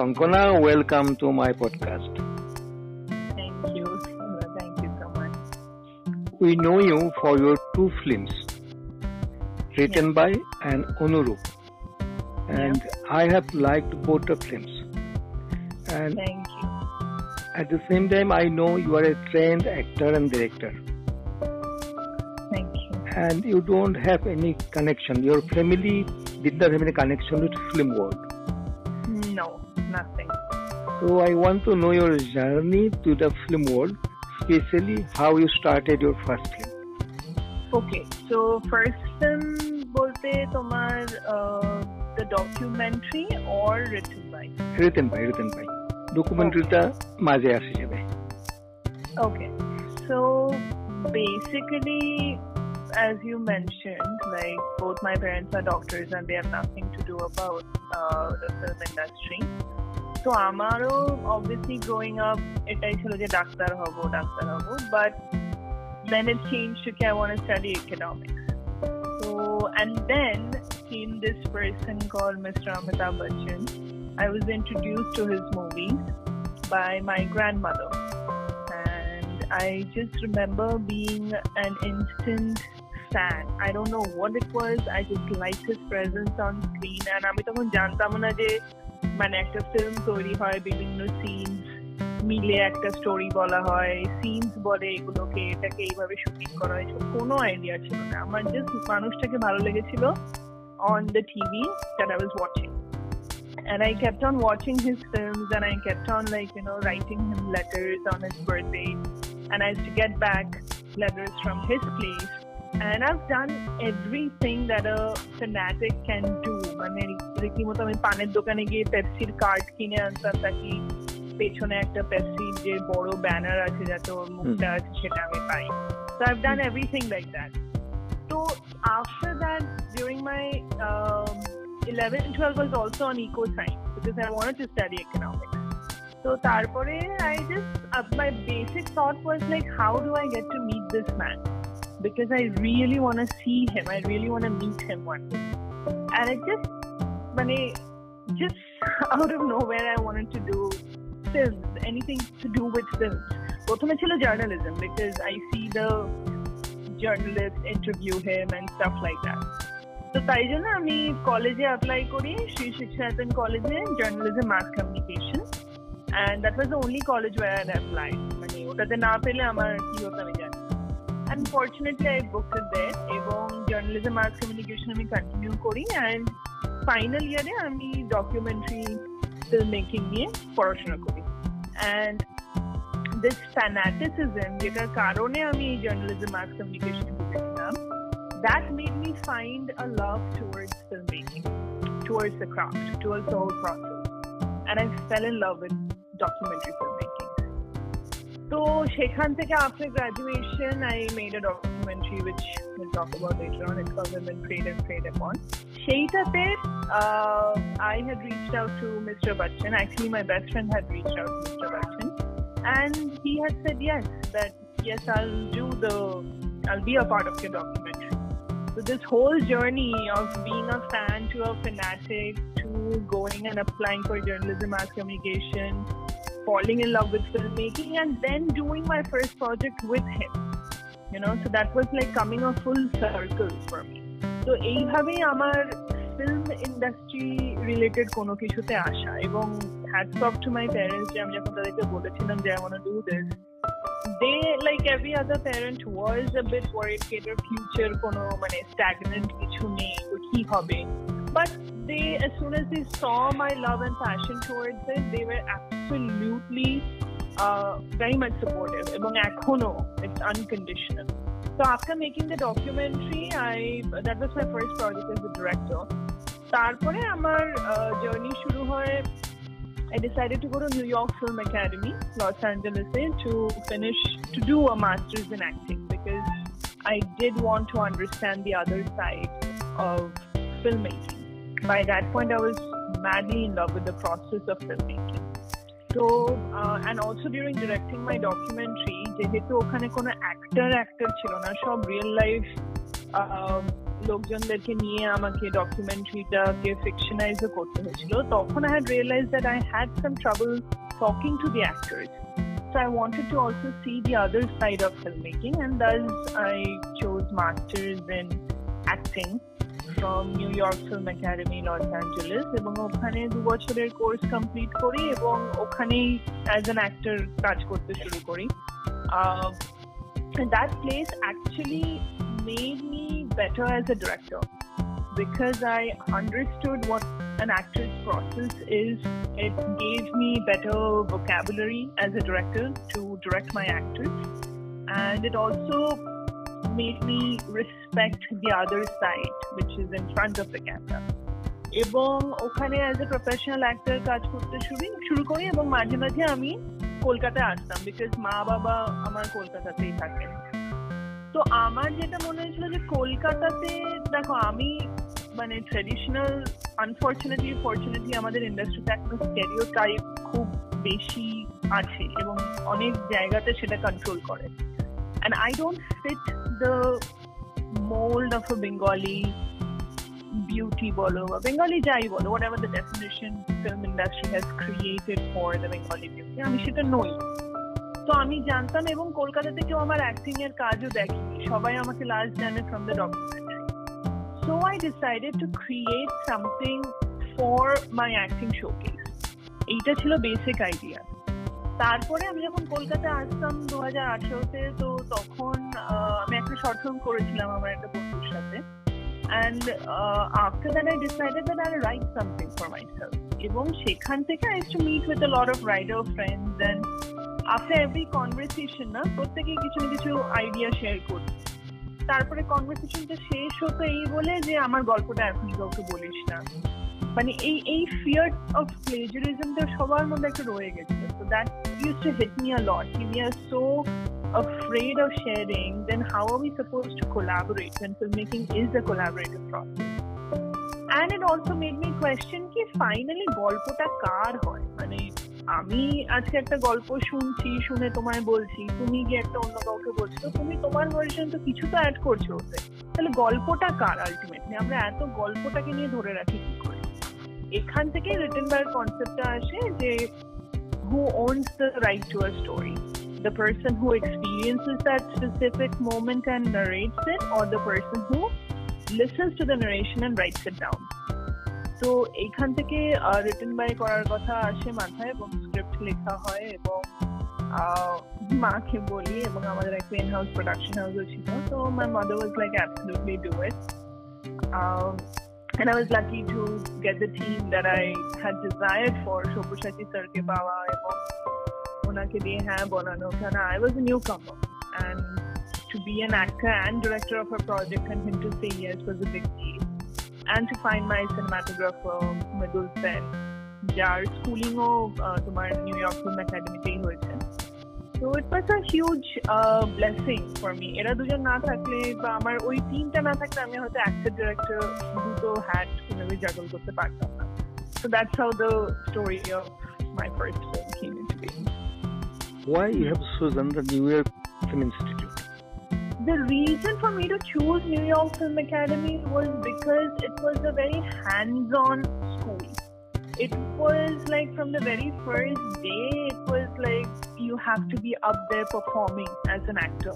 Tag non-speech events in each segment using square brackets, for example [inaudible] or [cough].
Konkona, welcome to my podcast. Thank you. Thank you so much. We know you for your two films, written Yeah. by and Onurup. And I have liked both the films. And Thank you. at the same time, I know you are a trained actor and director. Thank you. And you don't have any connection. Your family did not have any connection with film world No, nothing. So I want to know your journey to the film world, especially how you started your first film. Okay, so first film বলতে তোমার the documentary or written by? written by written by ডকুমেন্টারিটা মাঝে আসে যাবে Okay, so basically, as you mentioned, like both my parents are doctors and they have nothing to do about uh, the film industry. So আমারও obviously growing up এটাই ছিল যে doctor হব ডাক্তার হব but then it changed to okay, I want to study economics. So and then came this person called Mr. Amitabh Bachchan. I was introduced to his movies by my grandmother and I just remember being an instant fan. I don't know what it was. I just liked his presence on screen. And আমি তখন জানতাম না যে মানে একটা film তৈরি হয় বিভিন্ন সিনস মিলে একটা স্টোরি বলা হয় সিনস বলে এগুলোকে এটাকে এইভাবে শুটিং করা হয় কোনো আইডিয়া ছিল না আমার জাস্ট মানুষটাকে ভালো লেগেছিল on the TV that I was watching. And I kept on watching his films and I kept on like, you know, writing him letters on his birthday. And I used to get back letters from his place. And I've done everything that a fanatic can do. মানে রীতিমতো আমি পানের দোকানে গিয়ে পেপসির card কিনে আনতাম তাকে পেছনে একটা পেপসির যে বড় ব্যানার আছে যাতে ওর মুখটা আছে সেটা আমি পাই So I've done everything like that. So after that, during my um, 11 and 12 was also on eco science because I wanted to study economics. So tarpore, I just uh, my basic thought was like, how do I get to meet this man? Because I really want to see him. I really want to meet him one day. And it just, money, just [laughs] out of nowhere, I wanted to do films, anything to do with films. প্রথমে ছিল journalism because I see the journalists interview him and stuff like that. তো তাই জন্য আমি কলেজে apply করি শ্রী শিক্ষায়তন কলেজে journalism mass communication and that was the only college war I apply মানে ওটাতে না পেলে আমার কি হতো আমি জানি অ্যান্ড ফর্চুনেটলি আই বুকড ইট দেয়ার এবং জার্নালিজম মাস কমিউনিকেশন আমি কন্টিনিউ করি অ্যান্ড ফাইনাল ইয়ারে আমি ডকুমেন্টারি ফিল্ম মেকিং নিয়ে পড়াশোনা করি অ্যান্ড দিস ফ্যানাটিসিজম যেটার কারণে আমি এই জার্নালিজম মাস কমিউনিকেশন ঢুকেছিলাম that made me find a love towards filmmaking, towards the craft, towards the whole process. And I fell in love with documentary filmmaking. So, সেখান থেকে after graduation, I made a documentary which we'll talk about later on. It's called Women Preyed and Preyed Upon. সেইটাতে uh, I had reached out to Mr. Bachchan. Actually, my best friend had reached out to Mr. Bachchan. And he had said yes, that yes, I'll do the, I'll be a part of your documentary. So this whole journey of being a fan to a fanatic to going and applying for journalism as communication, falling in love with filmmaking, and then doing my first project with him. You know, so that was like coming a full circle for me. So এইভাবেই আমার film industry related কোনো কিছুতে আসা এবং hats off to my parents যে আমি যখন তাদেরকে বলেছিলাম যে I want do this they like every other parent was a bit worried that their future কোনো মানে stagnant কিছু নেই তো কি হবে but they as soon as they saw my love and passion towards it they were absolutely uh, very much supportive এবং এখনো it's unconditional so after making the documentary I that was my first project as a director তারপরে আমার journey শুরু হয় I decided to go to New York Film Academy, Los Angeles, to finish to do a master's in acting because I did want to understand the other side of filmmaking. By that point, I was madly in love with the process of filmmaking. So, uh, and also during directing my documentary, যেহেতু ওখানে কোনো actor actor ছিল না সব real life um, লোকজনদেরকে নিয়ে আমাকে ডকুমেন্টারিটাকে ফিকশনাইজও করতে হয়েছিল তখন I had realize that I had some trouble talking to the actors So I wanted to also see the other side of filmmaking, and thus I chose masters in acting from New York Film Academy, Los Angeles এবং ওখানে দু বছরের course complete করি এবং ওখানেই as an actor কাজ করতে শুরু করি that place actually made me better as a director because I understood what an actor's process is. It gave me better vocabulary as a director to direct my actors, and it also made me respect the other side, which is in front of the camera. এবং ওখানে as a professional actor কাজ করতে শুরু শুরু করি এবং মাঝে মাঝে আমি কলকাতায় আসতাম বিকজ মা বাবা আমার কলকাতাতেই থাকেন তো আমার যেটা মনে হয়েছিল যে কলকাতাতে দেখো আমি মানে ট্রেডিশনাল আনফর্চুনেটলি ফর্চুনেটলি আমাদের ইন্ডাস্ট্রিতে এখনও স্টেরিও টাইপ খুব বেশি আছে এবং অনেক জায়গাতে সেটা কন্ট্রোল করে and I don't fit the mold of a Bengali beauty bolo or Bengali jai bolo, whatever the definition film industry has created for the Bengali beauty. আমি সেটা নই তো আমি জানতাম এবং কলকাতাতে কেউ আমার অ্যাক্টিং এর কাজও দেখেনি সবাই আমাকে লাস্ট জানে from the documentary so I decided to create something for my acting showcase এইটা ছিল বেসিক আইডিয়া তারপরে আমি যখন কলকাতায় আসতাম দু হাজার আঠেরোতে, তো তখন আমি একটা শর্ট ফিল্ম করেছিলাম আমার একটা বন্ধুর সাথে। And after that I decided that I write something for my self এবং সেখান থেকে I to meet with lot of writer friends and after every conversation না, প্রত্যেকেই কিছু না কিছু আইডিয়া শেয়ার করত। তারপরে কনভারসেশনটা শেষ হতো এই বলে যে, আমার গল্পটা এখনই কাউকে বলিস না। মানে এই এই ফিয়ার অফ প্লেজারিজমটা সবার মধ্যে একটা রয়ে গেছে। So that used to hit me a lot. We are so afraid of sharing, then how are we supposed to collaborate when filmmaking is a collaborative process? And it also made me question কি finally গল্পটা কার হয়? মানে আমি আজকে একটা গল্প শুনছি, শুনে তোমায় বলছি, তুমি গিয়ে একটা অন্য কাউকে বলছো, তুমি তোমার ভার্সন তো কিছু তো অ্যাড করছ ওতে। তাহলে গল্পটা কার আলটিমেটলি আমরা এত গল্পটাকে নিয়ে ধরে রাখি কি? এখান থেকে রিটেন বাই কনসেপ্টটা আসে যে who owns the right to a story the person who experiences that specific moment and narrates it or the person who listens to the narration and writes it down তো এইখান থেকে written by করার কথা আসে মাথায় এবং script লেখা হয় এবং মাকে বলি এবং আমাদের একটা ইন হাউস প্রোডাকশন হাউসও ছিল তো my mother was like absolutely do it and I was lucky to get the team that I had desired for Shobushati Sarke Bawa এবং ওনাকে দিয়ে হ্যাঁ বানানো কেন I was a newcomer and to be an actor and director of a project and him to say yes was a big deal and to find my cinematographer Midul Sen যার স্কুলিংও তোমার new York film একাডেমিতেই হয়েছে তো it was a huge blessing for me এরা দুজন না থাকলে বা আমার ওই টিমটা না থাকলে আমি হয়তো অ্যাক্টর ডিরেক্টর দুটো হ্যাট কোনোভাবে জাগল করতে পারতাম না So that's how the story of my first film came into being. Why you have chosen the New York Film Institute? The reason for me to choose New York Film Academy was because it was a very hands-on school. It was like from the very first day, it was like you have to be up there performing as an actor.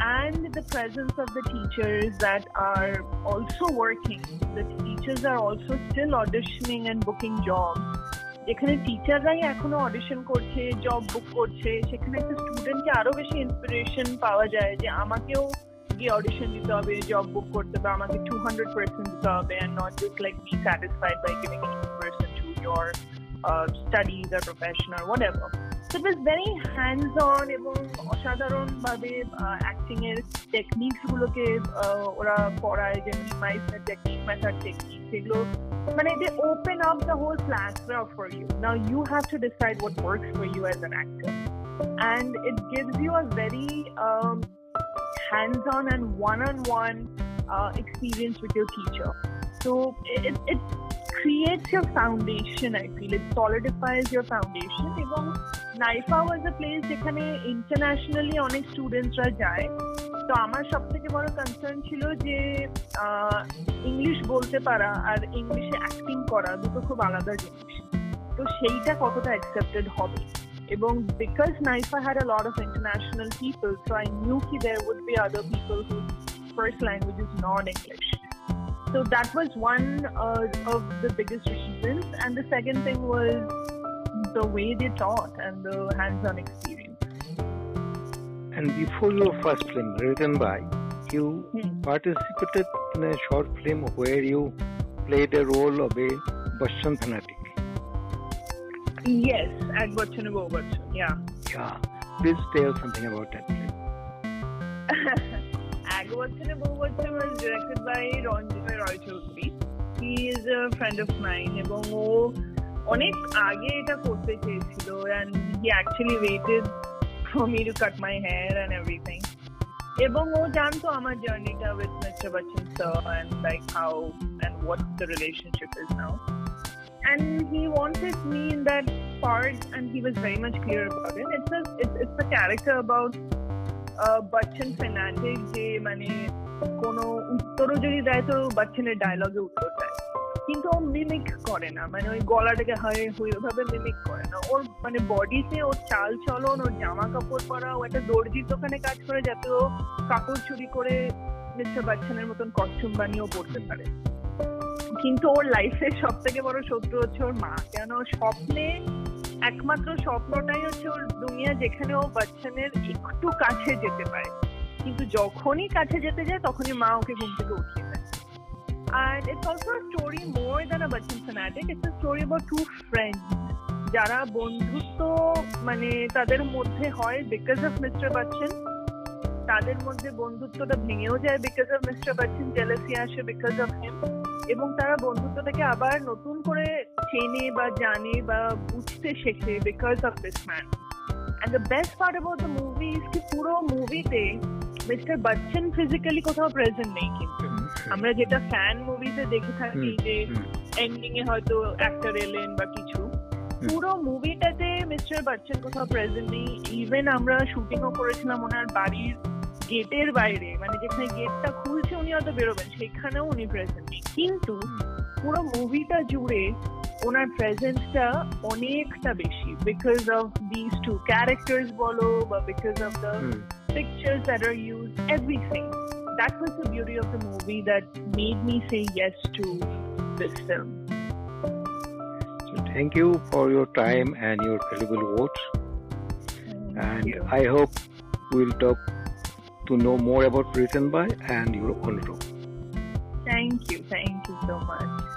And the presence of the teachers that are also working, the teachers are also still auditioning and booking jobs. যেখানে টিচাররাই এখনো audition করছে job বুক করছে সেখানে একটা স্টুডেন্টকে আরো বেশি inspiration পাওয়া যায় যে আমাকেও গিয়ে অডিশন দিতে হবে জব বুক করতে হবে আমাকে টু হান্ড্রেড পার্সেন্ট দিতে হবে and not just like be satisfied by giving percent to your studies আর প্রফেশন আর what ever So it was very hands-on এবং অসাধারণভাবে অ্যাক্টিং এর টেকনিক্স গুলোকে ওরা পড়ায় যে মিমাইসের টেকনিক মেথড টেকনিক সেগুলো মানে they open up the whole platform for you. Now you have to decide what works for you as an actor. And it gives you a very um, hands-on and one-on-one uh, experience with your teacher. So it, it creates your foundation, I feel. It solidifies your foundation. এবং NYFA was a place যেখানে internationally অনেক স্টুডেন্টসরা যায়। তো আমার সব থেকে বড় কনসার্ন ছিল যে ইংলিশ বলতে পারা আর ইংলিশে অ্যাক্টিং করা দুটো খুব আলাদা জিনিস। তো সেইটা কতটা অ্যাকসেপ্টেড হবে? এবং because NYFA had a lot of international people so I knew কি there would be other people who first language is not English So that was one uh, of the biggest. And the second thing was the way they taught and the hands-on experience. And before your first film, written by, you Hmm. participated in a short film where you played a role of a Bachchan fanatic. Yes, at Bachchan and Bachchan, yeah. Yeah. Please tell something about that film. [laughs] Ag Bachchan and Bachchan was directed by Ranjay Roy Chaudhary. He is a friend of mine এবং ও অনেক আগে এটা করতে চেয়েছিল and he actually waited for me to cut my hair and everything. এবং ও জানতো আমার জার্নিটা with Mr. Bachchan sir and like how and what the relationship is now. And he wanted me in that part and he was very much clear about it. It's a, it's, it's a character about Bachchan fanatic যে মানে কোনো উত্তরও যদি দেয় তো বচ্চনের ডায়লগে উত্তর দেয় কিন্তু ও মিমিক করে না। মানে ওই গলাটাকে হয় ওইভাবে মিমিক করে না। ওর মানে বডিতে ওর চাল চলন, ওর জামা কাপড় পরা, ও একটা দর্জির দোকানে কাজ করে যাতে ও কাপড় চুরি করে মিস্টার বচ্চনের মতন কস্টিউম বানিয়েও পড়তে পারে। কিন্তু ওর লাইফের সব থেকে বড় শত্রু হচ্ছে ওর মা। কেন? স্বপ্নে একমাত্র স্বপ্নটাই হচ্ছে ওর দুনিয়া যেখানে ও বচ্চনের একটু কাছে যেতে পারে। কিন্তু যখনই কাছে যেতে যায়, তখনই মা ওকে ঘুম থেকে উঠিয়ে দেয় আর it's also story more than a Bachchan fanatic it's a story about two friends যারা বন্ধুত্ব মানে তাদের মধ্যে হয় বিকজ অফ মিস্টার বচ্চন তাদের মধ্যে বন্ধুত্বটা ভেঙেও যায় because of mister Bachchan jealousy আসে বিকজ অফ হিম এবং তারা বন্ধুত্বটাকে আবার নতুন করে চেনে বা জানে বা বুঝতে শেখে because of this man and the best part about the movie is কি পুরো মুভিতে মিস্টার বচ্চন ফিজিক্যালি কোথাও প্রেজেন্ট নেই কিন্তু। আমরা যেটা ফ্যান মুভিতে দেখে থাকি যে এন্ডিং এ হয়তো অ্যাক্টর এলেন বা কিছু। পুরো মুভিটাতে মিস্টার বচ্চন কোথাও প্রেজেন্ট নেই। ইভেন আমরা শুটিংও করেছিলাম ওনার বাড়ির গেটের বাইরে মানে যেখানে গেটটা খুলছে উনি হয়তো বেরোবেন সেখানেও উনি প্রেজেন্ট নেই। কিন্তু পুরো মুভিটা জুড়ে ওনার প্রেজেন্সটা অনেকটা বেশি। Because of this two characters বলো বা because of the Hmm. pictures R use everything. That was the beauty of the movie that made me say yes to this film. So thank you for your time and your valuable words. Thank And you. I hope we'll talk to know more about Written by and your own role. Thank you. Thank you so much.